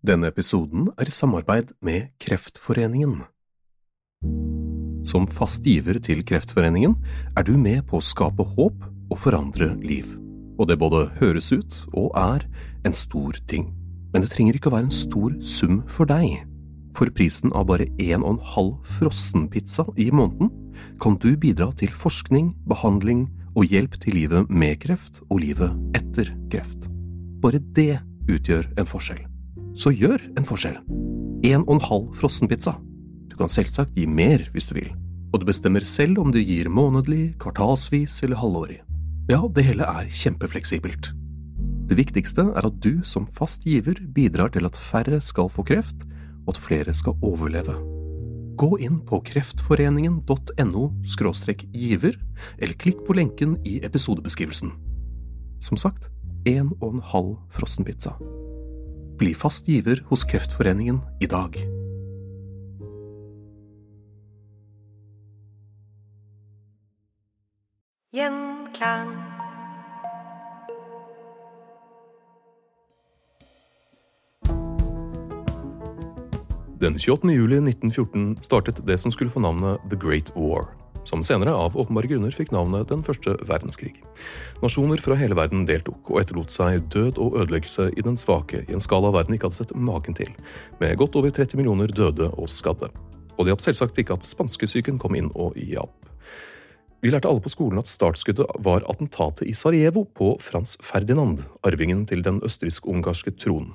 Denne episoden er i samarbeid med Kreftforeningen. Som fast giver til Kreftforeningen er du med på å skape håp og forandre liv. Og det både høres ut og er en stor ting. Men det trenger ikke å være en stor sum for deg. For prisen av bare en og en halv frossenpizza i måneden kan du bidra til forskning, behandling og hjelp til livet med kreft og livet etter kreft. Bare det utgjør en forskjell. Så gjør en forskjell. En og en halv frossenpizza. Du kan selvsagt gi mer hvis du vil, og du bestemmer selv om du gir månedlig, kvartalsvis eller halvårig. Ja, det hele er kjempefleksibelt. Det viktigste er at du som fast giver bidrar til at færre skal få kreft, og at flere skal overleve. Gå inn på kreftforeningen.no giver, eller klikk på lenken i episodebeskrivelsen. Som sagt, en og en halv frossenpizza. Bli fast giver hos Kreftforeningen i dag. Gjenklang. Den 28. juli 1914 startet det som skulle få navnet The Great War, som senere av åpenbare grunner fikk navnet Den første verdenskrig. Nasjoner fra hele verden deltok, og etterlot seg død og ødeleggelse i den svake i en skala verden ikke hadde sett maken til, med godt over 30 millioner døde og skadde. Og det hjalp selvsagt ikke at spanskesyken kom inn og hjalp. Vi lærte alle på skolen at startskuddet var attentatet i Sarajevo på Frans Ferdinand, arvingen til den østerriksk-ungarske tronen.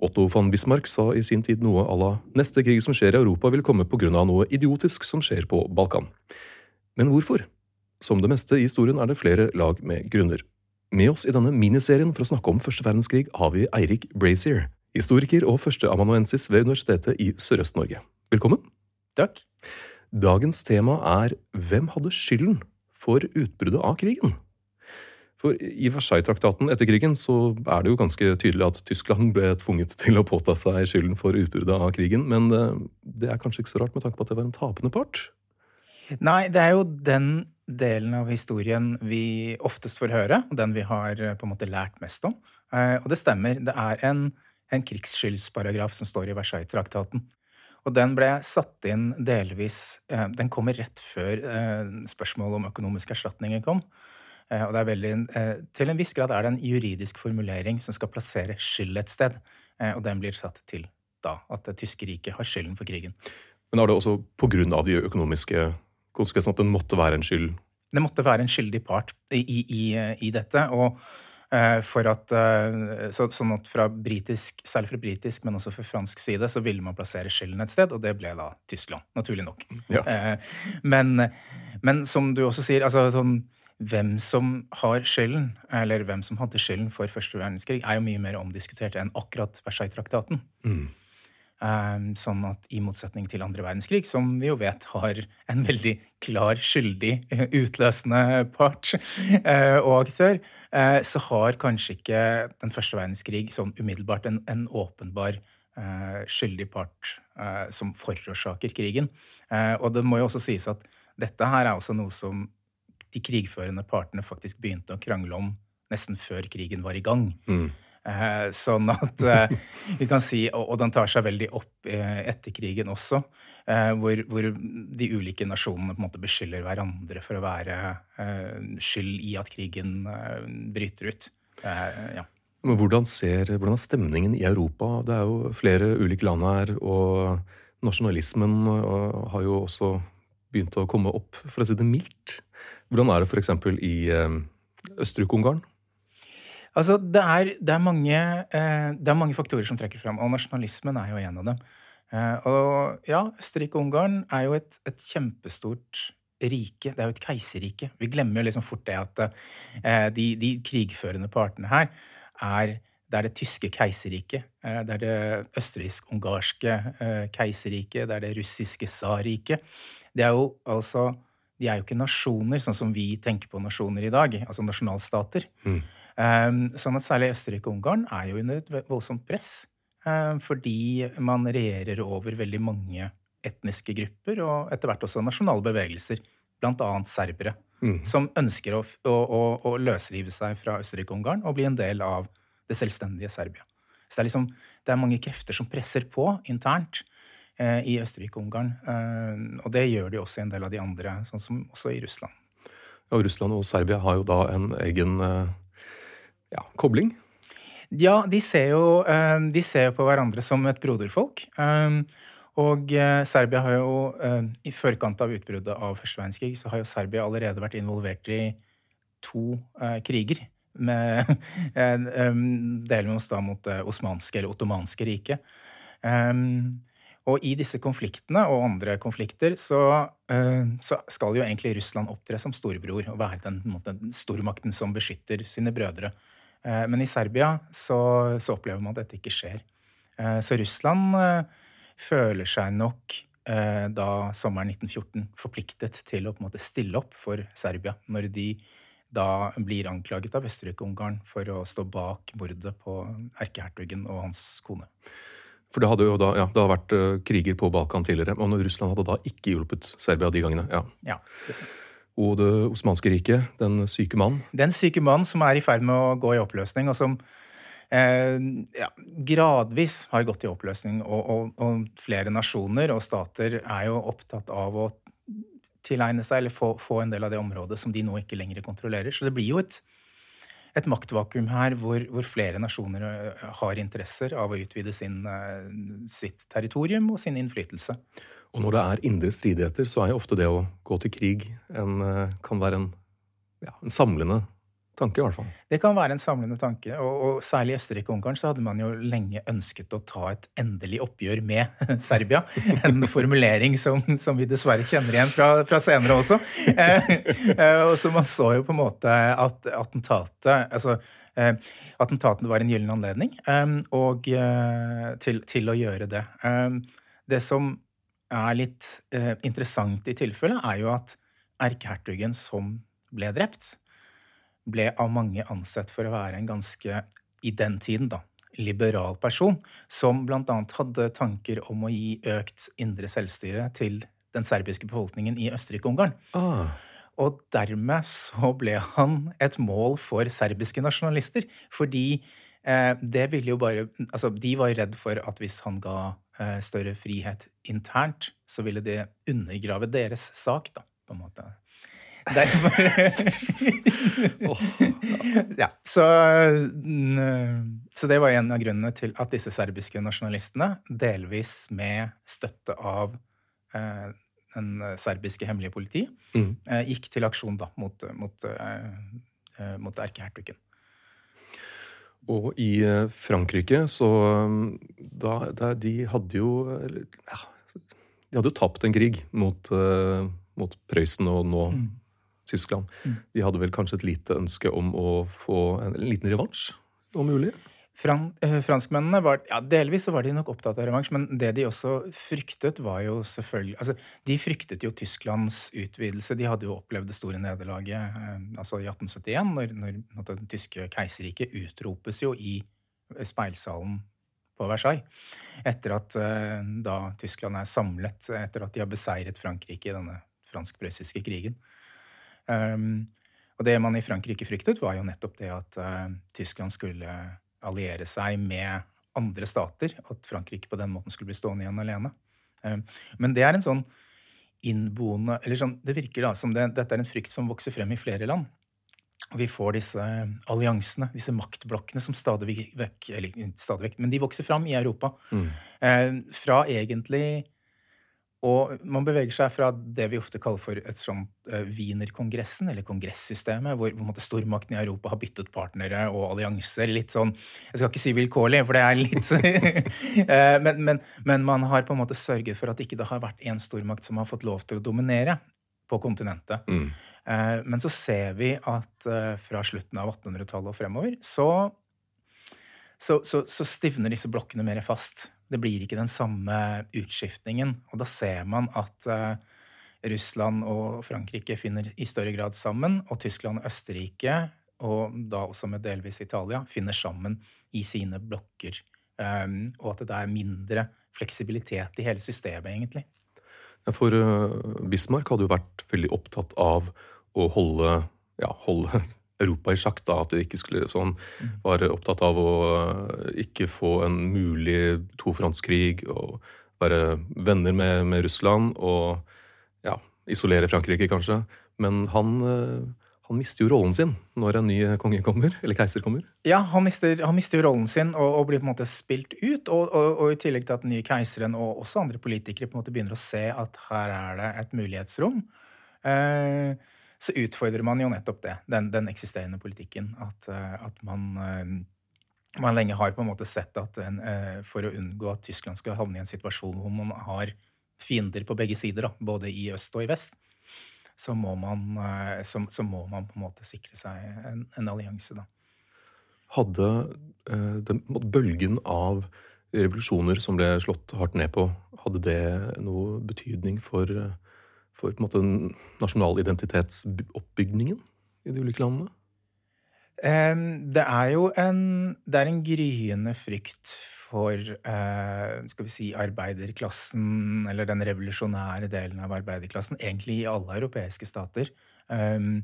Otto von Bismarck sa i sin tid noe à la neste krig som skjer i Europa vil komme på grunn av noe idiotisk som skjer på Balkan. Men hvorfor? Som det meste i historien er det flere lag med grunner. Med oss i denne miniserien for å snakke om første verdenskrig har vi Eirik Brazier, historiker og førsteamanuensis ved Universitetet i Sørøst-Norge. Velkommen. Takk. Dagens tema er Hvem hadde skylden for utbruddet av krigen? For I Versailles-traktaten etter krigen så er det jo ganske tydelig at Tyskland ble tvunget til å påta seg skylden for utbruddet av krigen, men eh, det er kanskje ikke så rart med tanke på at det var en tapende part? Nei, det er jo den delen av historien vi oftest får høre, og den vi har eh, på en måte lært mest om. Eh, og det stemmer, det er en, en krigsskyldsparagraf som står i Versailles-traktaten. Og den ble satt inn delvis Den kommer rett før spørsmålet om økonomiske erstatninger kom. Eh, og det er veldig, eh, til en viss grad er det en juridisk formulering som skal plassere skyld et sted. Eh, og den blir satt til da, at det tyske riket har skylden for krigen. Men er det også pga. de økonomiske konsekvensene at den måtte være en skyld? Det måtte være en skyldig part i, i, i dette. og for at, så, sånn at fra britisk, Særlig fra britisk, men også fra fransk side, så ville man plassere skylden et sted, og det ble da Tyskland. Naturlig nok. Ja. Men, men, som du også sier, altså sånn hvem som har skylden, eller hvem som hadde skylden for første verdenskrig, er jo mye mer omdiskutert enn akkurat Versailles-traktaten. Mm. Um, sånn at i motsetning til andre verdenskrig, som vi jo vet har en veldig klar skyldig utløsende part uh, og aktør, uh, så har kanskje ikke den første verdenskrig sånn umiddelbart en, en åpenbar uh, skyldig part som forårsaker krigen. og det må jo også sies at dette her er også noe som de krigførende partene faktisk begynte å krangle om nesten før krigen var i gang. Mm. Eh, sånn at eh, vi kan si, og, den tar seg veldig opp eh, etter krigen også, eh, hvor, hvor, de ulike nasjonene på en måte beskylder hverandre for å være skyld i at krigen bryter ut. ja. Men hvordan, ser, hvordan er stemningen i Europa? Det er jo flere ulike land her, og nasjonalismen har jo også begynt å komme opp, for å si det mildt. Hvordan er det f.eks. i uh, Østerrike-Ungarn? Altså, det er, det, er mange, eh, det er, mange, faktorer som trekker fram, og nasjonalismen er jo en av dem. Eh, og ja, Østerrike-Ungarn er jo et, et, kjempestort rike. Det er jo et keiserrike. Vi glemmer jo liksom fort det at eh, de, de, krigførende partene her er det er det tyske keiserriket, eh, det er det østerriksk-ungarske eh, keiserriket, det er det russiske tsarriket. Det er jo altså De er jo ikke nasjoner, sånn som vi tenker på nasjoner i dag, altså nasjonalstater. Mm. Um, sånn at særlig Østerrike og Ungarn er jo under et voldsomt press. Um, fordi man regjerer over veldig mange etniske grupper, og etter hvert også nasjonale bevegelser, bl.a. serbere, mm. som ønsker å, å, å, å løsrive seg fra Østerrike og Ungarn og bli en del av det selvstendige Serbia. Så det er, liksom, det er mange krefter som presser på internt eh, i Østerrike-Ungarn. Eh, og det gjør de også i en del av de andre, sånn som også i Russland. Ja, Russland og Serbia har jo da en egen eh, ja, kobling? Ja, de ser, jo, eh, de ser jo på hverandre som et broderfolk. Og Serbia har jo, i forkant av utbruddet av første verdenskrig, så har jo Serbia allerede vært involvert i to kriger. Med, oss da mot det osmanske eller ottomanske riket. Og i disse konfliktene og andre konflikter så, så, skal jo egentlig Russland opptre som storebror og være den, den stormakten som beskytter sine brødre. men i Serbia så, så, opplever man at dette ikke skjer. så Russland føler seg nok eh, da sommeren 1914 forpliktet til å på en måte stille opp for Serbia når de da blir anklaget av Østerrike-Ungarn for å stå bak mordet på erkehertugen og hans kone. For det hadde jo da, ja, det hadde vært uh, kriger på Balkan tidligere, og Russland hadde da ikke hjulpet Serbia de gangene. Ja, ja det sant. Og det osmanske riket, den syke mann? Den syke mann som er i ferd med å gå i oppløsning, og som Eh, ja, gradvis har gått i oppløsning. Og, og, og, flere nasjoner og stater er jo opptatt av å tilegne seg eller få, få, en del av det området som de nå ikke lenger kontrollerer. Så det blir jo et, et maktvakuum her hvor, hvor, flere nasjoner eh, har interesser av å utvide sin, eh, sitt territorium og sin innflytelse. Og når det er indre stridigheter, så er jo ofte det å gå til krig en, kan være en, ja, en samlende tanke, i hvert fall. Det kan være en samlende tanke. Og, og særlig i Østerrike-Ungarn så hadde man jo lenge ønsket å ta et endelig oppgjør med Serbia. En formulering som, som vi dessverre kjenner igjen fra, fra senere også. Eh, eh, og så man så jo på en måte at attentatet altså eh, var en gyllen anledning eh, og, til, til, å gjøre det. Det som er litt interessant i tilfellet, er jo at erkehertugen som ble drept, ble av mange ansett for å være en ganske, i den tiden, da, liberal person, som bl.a. hadde tanker om å gi økt indre selvstyre til den serbiske befolkningen i Østerrike-Ungarn. Ah. Og dermed så ble han et mål for serbiske nasjonalister. Fordi eh, det ville jo bare Altså, de var redd for at hvis han ga eh, større frihet internt, så ville det undergrave deres sak, da, på en måte. Ja, så, så, det var en av grunnene til at disse serbiske nasjonalistene, delvis med støtte av eh, den serbiske hemmelige politi, mm. eh, gikk til aksjon da, mot, mot, eh, eh mot erkehertugen. Og i eh, Frankrike, så da, da, De hadde jo ja, De hadde jo tapt en krig mot, uh, mot Prøysen og nå mm. Tyskland. Mm. De hadde vel kanskje et lite ønske om å få en, liten revansj, om mulig? Fran, eh, franskmennene var ja, Delvis så var de nok opptatt av revansj, men det de også fryktet, var jo selvfølgelig altså, De fryktet jo Tysklands utvidelse. De hadde jo opplevd det store nederlaget eh, altså i 1871, når, når, når det tyske keiserriket utropes jo i speilsalen på Versailles. Etter at eh, da Tyskland er samlet, etter at de har beseiret Frankrike i denne fransk-prøyssiske krigen. Um, og det man i Frankrike fryktet, var jo nettopp det at uh, Tyskland skulle alliere seg med andre stater. At Frankrike på den måten skulle bli stående igjen alene. Um, men det er en sånn innboende eller sånn, Det virker da som det, dette er en frykt som vokser frem i flere land. Og vi får disse alliansene, disse maktblokkene, som stadig vekk, eller stadig vekk, men de vokser fram i Europa. Mm. Uh, fra egentlig og man beveger seg fra det vi ofte kaller for et sånt uh, Wienerkongressen, eller kongressystemet, hvor på en måte, stormakten i Europa har byttet partnere og allianser. litt sånn, Jeg skal ikke si vilkårlig, for det er litt uh, men, men, men, man har på en måte sørget for at ikke det har vært én stormakt som har fått lov til å dominere på kontinentet. Mm. Uh, men så ser vi at fra slutten av 1800-tallet og fremover så, så, så, så stivner disse blokkene mer fast. Det blir ikke den samme utskiftningen. Og da ser man at uh, Russland og Frankrike finner i større grad sammen, og Tyskland og Østerrike, og da også med delvis Italia, finner sammen i sine blokker. Um, og at det er mindre fleksibilitet i hele systemet, egentlig. Ja, for uh, Bismarck hadde jo vært veldig opptatt av å holde, ja, holde Europa i sjakk. da, At de ikke skulle sånn, var opptatt av å eh, ikke få en mulig tofrontskrig og være venner med, med, Russland og ja, isolere Frankrike, kanskje. Men han, eh, han mister jo rollen sin når en ny konge kommer, eller keiser kommer. Ja, han mister, han mister jo rollen sin og, og, blir på en måte spilt ut. Og, og, og, i tillegg til at den nye keiseren og også andre politikere på en måte begynner å se at her er det et mulighetsrom. Eh, så utfordrer man jo nettopp det, den, den eksisterende politikken. At, eh, at man, eh, man, lenge har på en måte sett at en, eh, for å unngå at Tyskland skal havne i en situasjon hvor man har fiender på begge sider, da, både i øst og i vest, så må man, så, så må man på en måte sikre seg en, en allianse, da. Hadde den bølgen av revolusjoner som ble slått hardt ned på, hadde det noe betydning for for på en måte nasjonalidentitetsoppbygningen i de ulike landene? Det er jo en, det er en gryende frykt for uh, skal vi si, arbeiderklassen, eller den revolusjonære delen av arbeiderklassen, egentlig i alle europeiske stater. Um,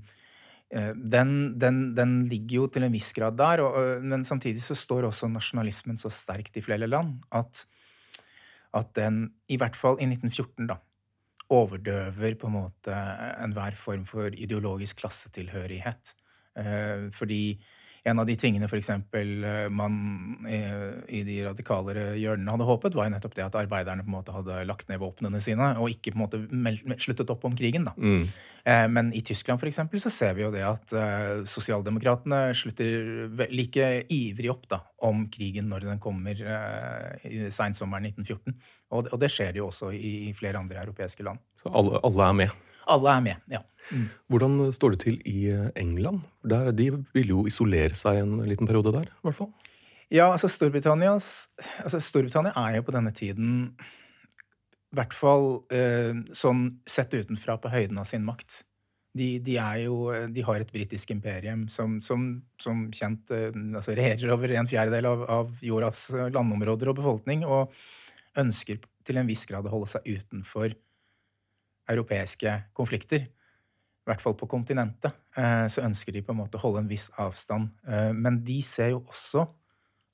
den, den, den, ligger jo til en viss grad der, og, men samtidig så står også nasjonalismen så sterkt i flere land at, at den, i hvert fall i 1914, da, overdøver på en måte enhver form for ideologisk klassetilhørighet. Eh, fordi en av de tingene f.eks. Eh, man i de radikalere hjørnene hadde håpet, var jo nettopp det at arbeiderne på en måte hadde lagt ned våpnene sine og ikke på en måte sluttet opp om krigen. da. Mm. Eh, men i Tyskland for eksempel, så ser vi jo det at sosialdemokratene slutter like ivrig opp da, om krigen når den kommer i seinsommeren 1914. Og, og det skjer jo også i flere andre europeiske land. Så alle, alle er med? Alle er med, ja. Mm. Hvordan står det til i England? Der, de vil jo isolere seg en liten periode der, i hvert fall. Ja, altså, altså Storbritannia er jo på denne tiden i hvert fall eh, sånn sett utenfra på høyden av sin makt. De, de, jo, de har et britisk imperium som, som, som kjent eh, altså regjerer over en fjerdedel av, av, jordas landområder og befolkning, og ønsker til en viss grad å holde seg utenfor europeiske konflikter, i hvert fall på kontinentet, eh, så ønsker de på en måte å holde en viss avstand. Eh, men de ser jo også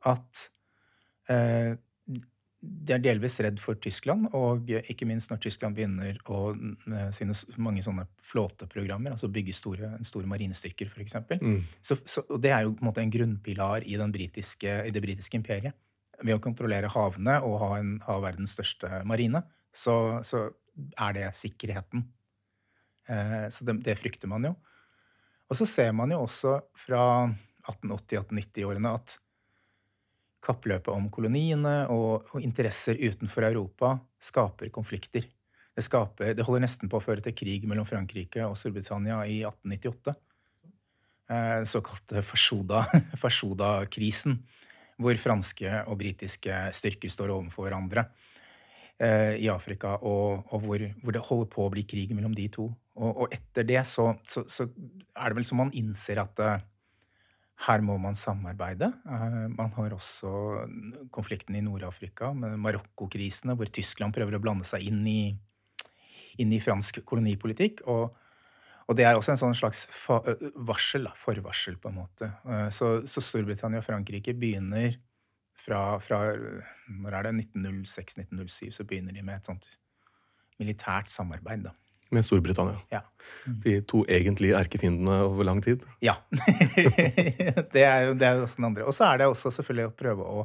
at eh, de er delvis redd for Tyskland, og ikke minst når Tyskland begynner å sine mange sånne flåteprogrammer, altså bygge store, store marinestyrker, f.eks. Mm. Så, så, og det er jo på en måte en grunnpilar i, britiske, i det britiske imperiet. Ved å kontrollere havene og ha, en, ha verdens største marine, så, så er det sikkerheten. Eh, så det, det, frykter man jo. Og så ser man jo også fra 1880-1890-årene at kappløpet om koloniene og, og, interesser utenfor Europa skaper konflikter. Det, skaper, det, holder nesten på å føre til krig mellom Frankrike og Storbritannia i 1898. Den såkalte Fashoda-krisen, hvor franske og britiske styrker står overfor hverandre. Eh, i Afrika, og, og hvor, hvor, det holder på å bli krig mellom de to. Og, og etter det så, så, så, er det vel som man innser at uh, her må man samarbeide. Uh, man har også konflikten i Nord-Afrika med Marokko-krisene, hvor Tyskland prøver å blande seg inn i, inn i fransk kolonipolitikk. og og det er også en sånn slags varsel, forvarsel, på en måte. Så, Storbritannia og Frankrike begynner fra, fra når er det, 1906-1907 så begynner de med et sånt militært samarbeid. da. Med Storbritannia. Ja. Mm. De to egentlige erkefiendene over lang tid? Ja. det, er jo, det er jo også den andre. Og så er det også selvfølgelig å prøve å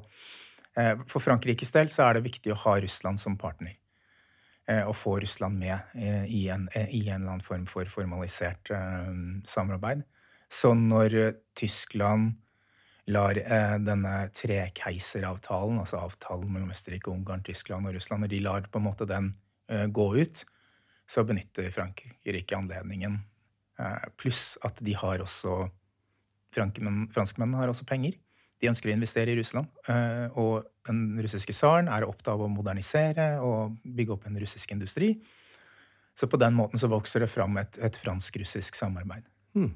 eh, For Frankrikes del så er det viktig å ha Russland som partner. å få Russland med i en, i en, eller annen form for formalisert samarbeid. Så når Tyskland lar denne trekeiseravtalen, altså avtalen mellom Østerrike, Ungarn, Tyskland og Russland, når de lar på en måte den gå ut, så benytter Frankrike anledningen. Pluss at de har også Franskmennene har også penger. De ønsker å investere i Russland. Eh, og den russiske tsaren er opptatt av å modernisere og bygge opp en russisk industri. Så på den måten så vokser det fram et, et fransk-russisk samarbeid. Hmm.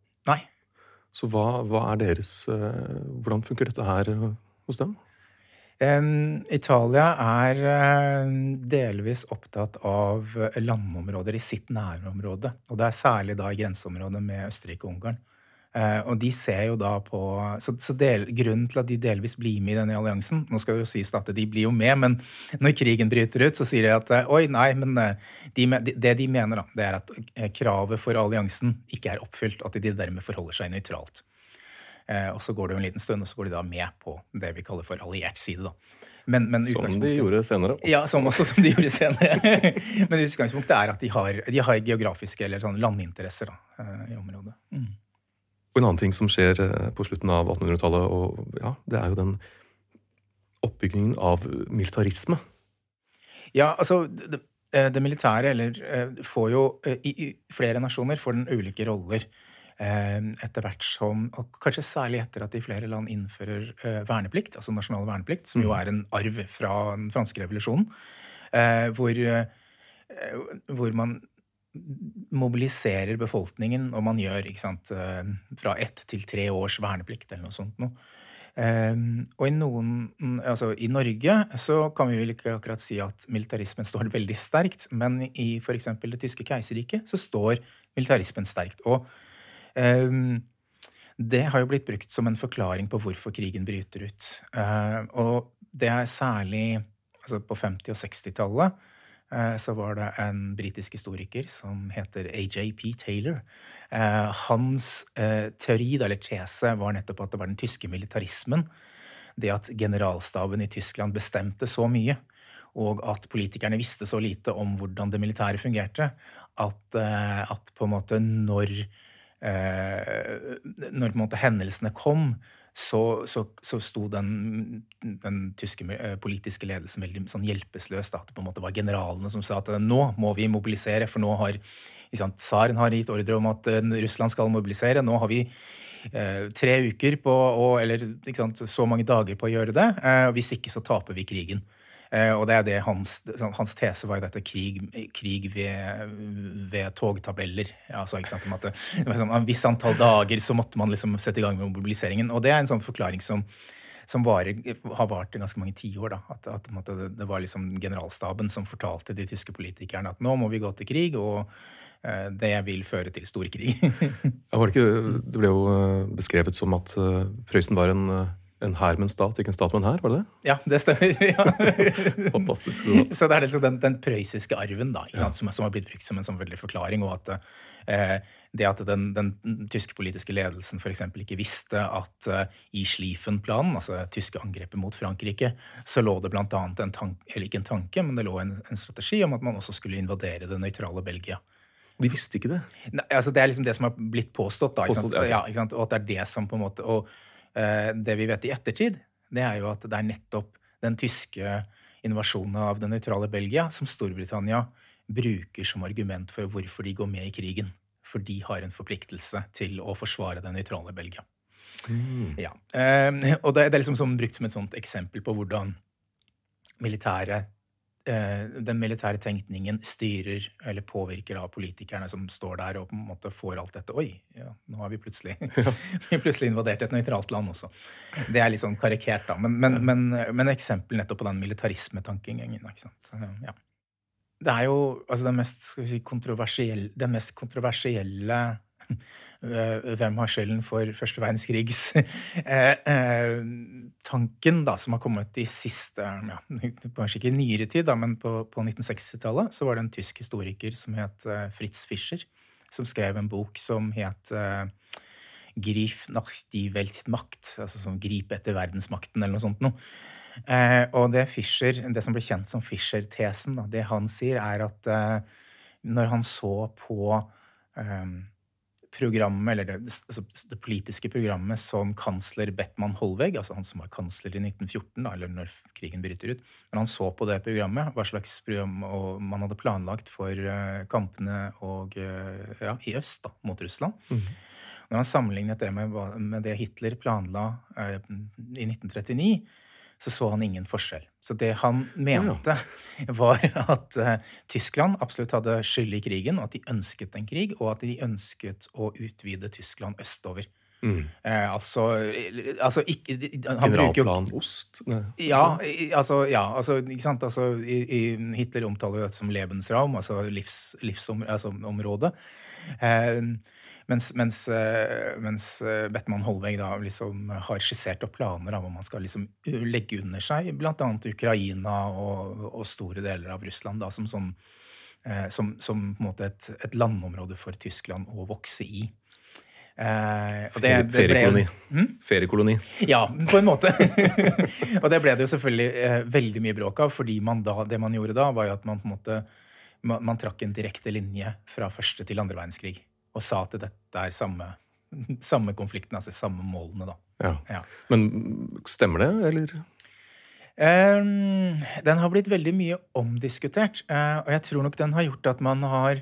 Så hva, hva er deres eh, Hvordan funker dette her eh, hos dem? Italia er uh, delvis opptatt av landområder i sitt nærområde. Og det er særlig da i grenseområdet med Østerrike og Ungarn. Uh, og de ser jo da på Så, så del, grunnen til at de delvis blir med i denne alliansen Nå skal det jo sies at de blir jo med, men når krigen bryter ut, så sier de at oi, nei, men de, det de mener, da, det er at kravet for alliansen ikke er oppfylt. At de dermed forholder seg nøytralt. Og så går det jo en liten stund, og så går de da med på det vi kaller for alliert side. da. Men, men som de gjorde senere. Også. Ja, som også som de gjorde senere. men utgangspunktet er at de har, de har geografiske eller sånn landinteresser da, i området. Mm. Og en annen ting som skjer eh, på slutten av 1800-tallet, ja, det er jo den oppbyggingen av militarisme. Ja, altså det, eh, det militære, eller eh, får jo i, i, flere nasjoner får den ulike roller etter hvert som Og kanskje særlig etter at de flere land innfører verneplikt, altså nasjonal verneplikt, som jo mm. er en arv fra den franske revolusjonen, hvor, hvor man mobiliserer befolkningen, og man gjør sant, eh, fra ett til tre års verneplikt eller noe sånt noe. Um, og i noen Altså, i Norge så kan vi vel ikke akkurat si at militarismen står veldig sterkt, men i f.eks. det tyske keiserriket så står militarismen sterkt. Og um, det har jo blitt brukt som en forklaring på hvorfor krigen bryter ut. Uh, og det er særlig altså på 50- og 60-tallet Eh, så var det en britisk historiker som heter AJP Taylor. Eh, hans eh, teori, eller tese, var nettopp at det var den tyske militarismen. Det at generalstaben i Tyskland bestemte så mye, og at politikerne visste så lite om hvordan det militære fungerte, at, at på en måte når når på en måte hendelsene kom, så, så, så sto den, den, tyske eh, politiske ledelsen veldig sånn hjelpeløs. At Det på en måte var generalene som sa at eh, nå må vi mobilisere, for nå har Tsaren har gitt ordre om at uh, Russland skal mobilisere. Nå har vi eh, tre uker på, og, eller så mange dager på å gjøre det. Eh, hvis ikke så taper vi krigen. Eh, og det er det hans, sånn, hans tese var jo dette krig, krig ved, ved, togtabeller. Altså, ikke sant, at det, sånn, En viss antall dager så måtte man liksom sette i gang med mobiliseringen. Og det er en sånn forklaring som, som varer, har vart i ganske mange tiår. At, at det var liksom generalstaben som fortalte de tyske politikerne at nå må vi gå til krig. og eh, det vil føre til storkrig. det, det ble jo eh, beskrevet som at Prøysen var en En hær med en stat, ikke en stat med en hær, var det det? Ja, det stemmer. Ja. Fantastisk. Så det er liksom den, den prøyssiske arven da, sant? Som, som har blitt brukt som en sånn veldig forklaring. Og at eh, det at den, den, tyske politiske ledelsen f.eks. ikke visste at eh, i Schlieffen-planen, altså tyske angrepet mot Frankrike, så lå det bl.a. en tanke, eller ikke en tanke, men det lå en, en strategi om at man også skulle invadere det nøytrale Belgia. De visste ikke det? Nei, altså Det er liksom det som har blitt påstått. da, ikke Påstått, ja. Ja, ikke sant? Og at det er det som på en måte, og det vi vet i ettertid, det er jo at det er nettopp den tyske invasjonen av det nøytrale Belgia som Storbritannia bruker som argument for hvorfor de går med i krigen. For de har en forpliktelse til å forsvare det nøytrale Belgia. Ja. Eh, og det, er liksom sånn brukt som et sånt eksempel på hvordan militære eh, den militære tenkningen styrer eller påvirker da politikerne som står der og på en måte får alt dette. Oi, ja, nå har vi plutselig, vi plutselig invadert et nøytralt land også. Det er litt sånn karikert, da. Men, men, men, men eksempel nettopp på den militarismetankingen. Ikke sant? Ja. Det er jo altså den mest, si, kontroversielle, den mest kontroversielle eh, hvem har skylden for første verdenskrigs eh, eh, tanken da, som har kommet i siste ja, Kanskje ikke i nyere tid, da, men på, på 1960-tallet så var det en tysk historiker som het eh, Fritz Fischer, som skrev en bok som het eh, Grif nach die Weltmacht, altså som Grip etter verdensmakten, eller noe sånt noe. Eh, og det Fischer, det som ble kjent som Fischer-tesen, det han sier, er at eh, når han så på eh, programmet, eller det, altså det politiske programmet som kansler Bettmann-Holweg, altså han som var kansler i 1914, da, eller når krigen bryter ut Når han så på det programmet, hva slags program man hadde planlagt for eh, kampene og, eh, ja, i øst da, mot Russland Når han sammenlignet det med, med det Hitler planla eh, i 1939, så så han ingen forskjell. Så det han mente, var at eh, Tyskland absolutt hadde skyld i krigen, og at de ønsket en krig, og at de ønsket å utvide Tyskland østover. Mm. Eh, altså, eh, altså ikke, Han bruker Generalplan Ost? Nei. ja, altså, ja, altså, ikke sant? Altså, i, i, Hitler omtaler jo dette som Lebensraum, altså livs, livsområde. Altså, eh, mens mens, eh, mens eh, Bettmann Hollweg da liksom har skissert opp planer av om man skal liksom legge under seg bl.a. Ukraina og, og store deler av Russland da, som, sånn, eh, som, som på en måte et, et landområde for Tyskland å vokse i. Eh, det- det ble- Feriekoloni. Hm? Feriekoloni. Ja, på en måte. og det ble det jo selvfølgelig eh, veldig mye bråk av, fordi man da, det man gjorde da, var jo at man på en måte man, man trakk en direkte linje fra første til andre verdenskrig. Og sa at dette er samme, samme konflikten, altså samme målene, da. Ja. Ja. Men stemmer det, eller? Um, den har blitt veldig mye omdiskutert, Uh, og jeg tror nok den har gjort at man har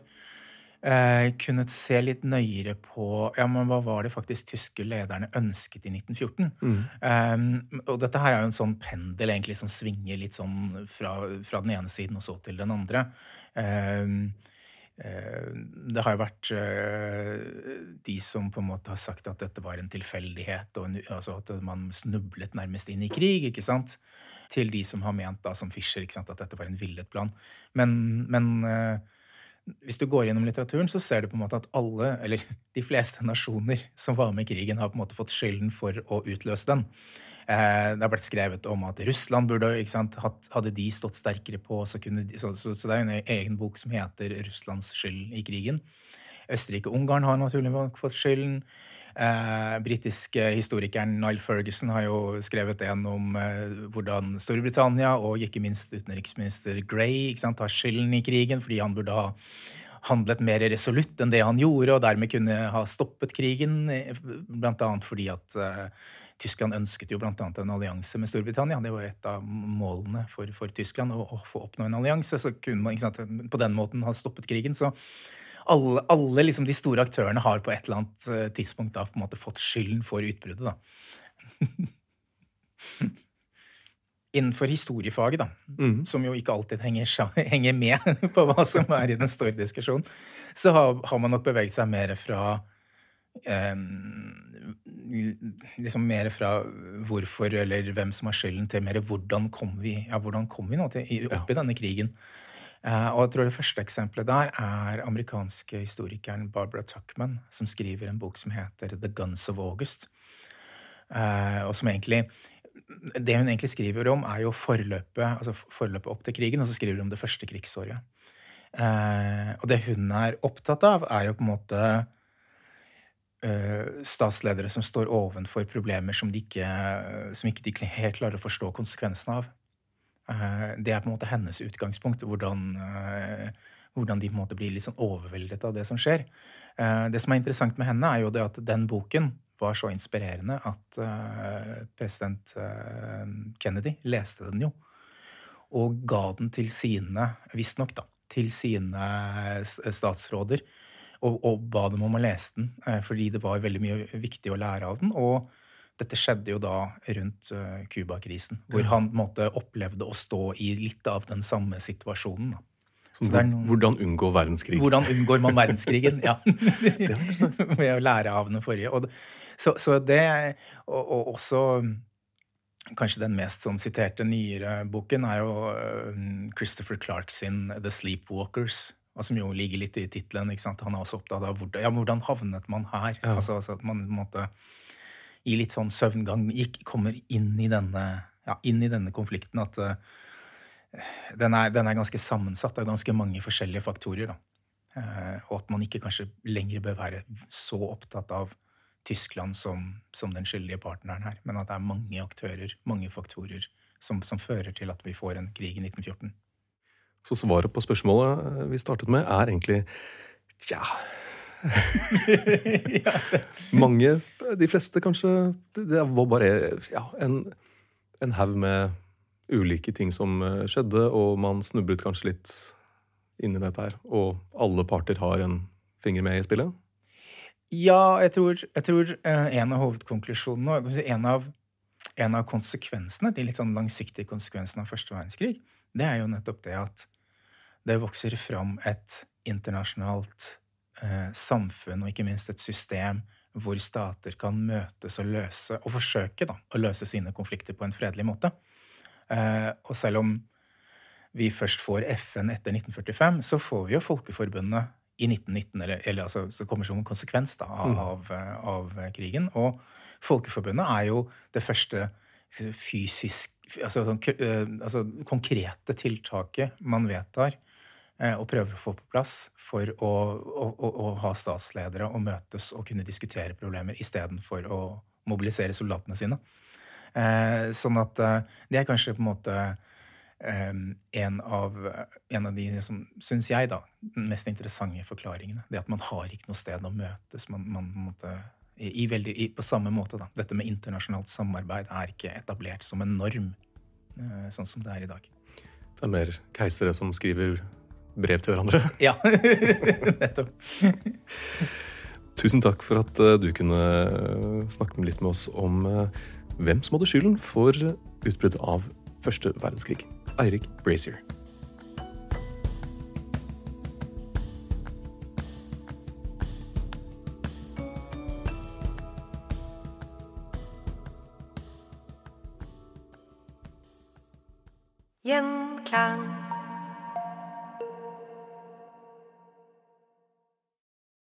uh, kunnet se litt nøyere på ja, men hva var det faktisk tyske lederne ønsket i 1914. Ehm, og dette her er jo en sånn pendel egentlig som svinger litt sånn fra, fra den ene siden og så til den andre. Eh, det har jo vært eh, de som på en måte har sagt at dette var en tilfeldighet, og altså at man snublet nærmest inn i krig, ikke sant? Til de som har ment, da, som Fischer, ikke sant, at dette var en villet plan. Men, men eh, hvis du går gjennom litteraturen, så ser du på en måte at alle, eller de fleste nasjoner som var med i krigen, har på en måte fått skylden for å utløse den. Eh, det har blitt skrevet om at Russland burde sant, Hadde de stått sterkere på, så kunne de, så, så, så det er en egen bok som heter 'Russlands skyld i krigen'. Østerrike-Ungarn har naturlig nok fått skylden. Eh, Britiske historikeren Niall Ferguson har jo skrevet en om eh, hvordan Storbritannia og ikke minst utenriksminister ikke sant, har skylden i krigen fordi han burde ha handlet mer resolutt enn det han gjorde, og dermed kunne ha stoppet krigen. bl.a. Fordi at eh, Tyskland ønsket jo annet en allianse med Storbritannia. Det var et av målene for, for Tyskland, å, å få oppnå en allianse. Så kunne man sant, på den måten ha stoppet krigen. Så alle, alle liksom de store aktørene har på et eller annet eh, tidspunkt da fått skylden for utbruddet. da. Innenfor historiefaget, da, som jo ikke alltid henger, henger med på hva som er i den store diskusjonen, så har, har man nok beveget seg mer fra eh, liksom mer fra hvorfor eller hvem som har skylden, til mer hvordan kom vi, ja, hvordan kom vi nå til, i- opp i denne krigen. Eh, og jeg tror det første eksempelet der er amerikanske historikeren Barbara Tuckman, som skriver en bok som heter The Guns of August. og som egentlig Det hun egentlig skriver om, er jo forløpet, altså forløpet opp til krigen, og så skriver hun om det første krigsåret. og det hun er opptatt av, er jo på en måte statsledere som står ovenfor problemer som, de ikke, som ikke de helt klarer å forstå konsekvensene av. Det er på en måte hennes utgangspunkt. Hvordan, hvordan de på en måte blir litt sånn overveldet av det som skjer. Eh, det som er interessant med henne, er jo det at den boken var så inspirerende at eh, president eh, Kennedy leste den jo. Og ga den til sine, visstnok, da, til sine statsråder. Og, og, ba dem om å lese den, fordi det var veldig mye viktig å lære av den. Og dette skjedde jo da rundt Cuba-krisen, hvor han måtte, opplevde å stå i litt av den samme situasjonen. Da. Noen... Hvordan unngå verdenskrig. Hvordan unngår man verdenskrigen, ja. det var interessant. Ved å lære av den forrige. Og, så, så, det, og, og, også kanskje den mest sånn siterte nyere boken, er jo uh, Christopher Clark sin The Sleepwalkers. Som jo ligger litt i tittelen. Han er også opptatt av hvordan, ja, hvordan havnet man her? Ja. Altså, altså, at man måte, i litt sånn søvngang gikk, kommer inn i denne, ja, inn i denne konflikten. At uh, den er, den er, ganske sammensatt av ganske mange forskjellige faktorer. Uh, og at man ikke kanskje lenger bør være så opptatt av Tyskland som, som den skyldige partneren her, men at det er mange aktører, mange faktorer, som, som fører til at vi får en krig i 1914. Så svaret på spørsmålet eh, vi startet med, er egentlig tja Mange, de fleste kanskje Det var bare ja, en, en haug med ulike ting som eh, skjedde, og man snublet kanskje litt inn i dette her. Og alle parter har en finger med i spillet? Ja, jeg tror, jeg tror eh, en av hovedkonklusjonene, en av, en av konsekvensene, de litt sånn langsiktige konsekvensene av første verdenskrig, det er jo nettopp det at det vokser fram et internasjonalt eh, samfunn, og ikke minst et system hvor stater kan møtes og løse, og forsøke da, å løse sine konflikter på en fredelig måte. Eh, og selv om vi først får FN etter 1945, så får vi jo Folkeforbundet i 1919, eller, eller altså, som kommer som en konsekvens da, av, mm. av, av, krigen. Og Folkeforbundet er jo det første fysisk altså, sånn, eh, altså, konkrete tiltaket man vedtar eh, og prøver å få på plass for å, å, å, å ha statsledere og møtes og kunne diskutere problemer istedenfor å mobilisere soldatene sine. Eh, sånn at eh, det er kanskje på en måte eh, en av, en av de som, syns jeg, da, mest interessante forklaringene. Det at man har ikke noe sted å møtes. Man, man måtte, i, veldig, i, på samme måte, da. Dette med internasjonalt samarbeid er ikke etablert som en norm, sånn som det er i dag. Det er mer keisere som skriver brev til hverandre? Ja, nettopp. Tusen takk for at du kunne snakke litt med oss om hvem som hadde skylden for utbruddet av første verdenskrig. Eirik Brazier. Gjenklang.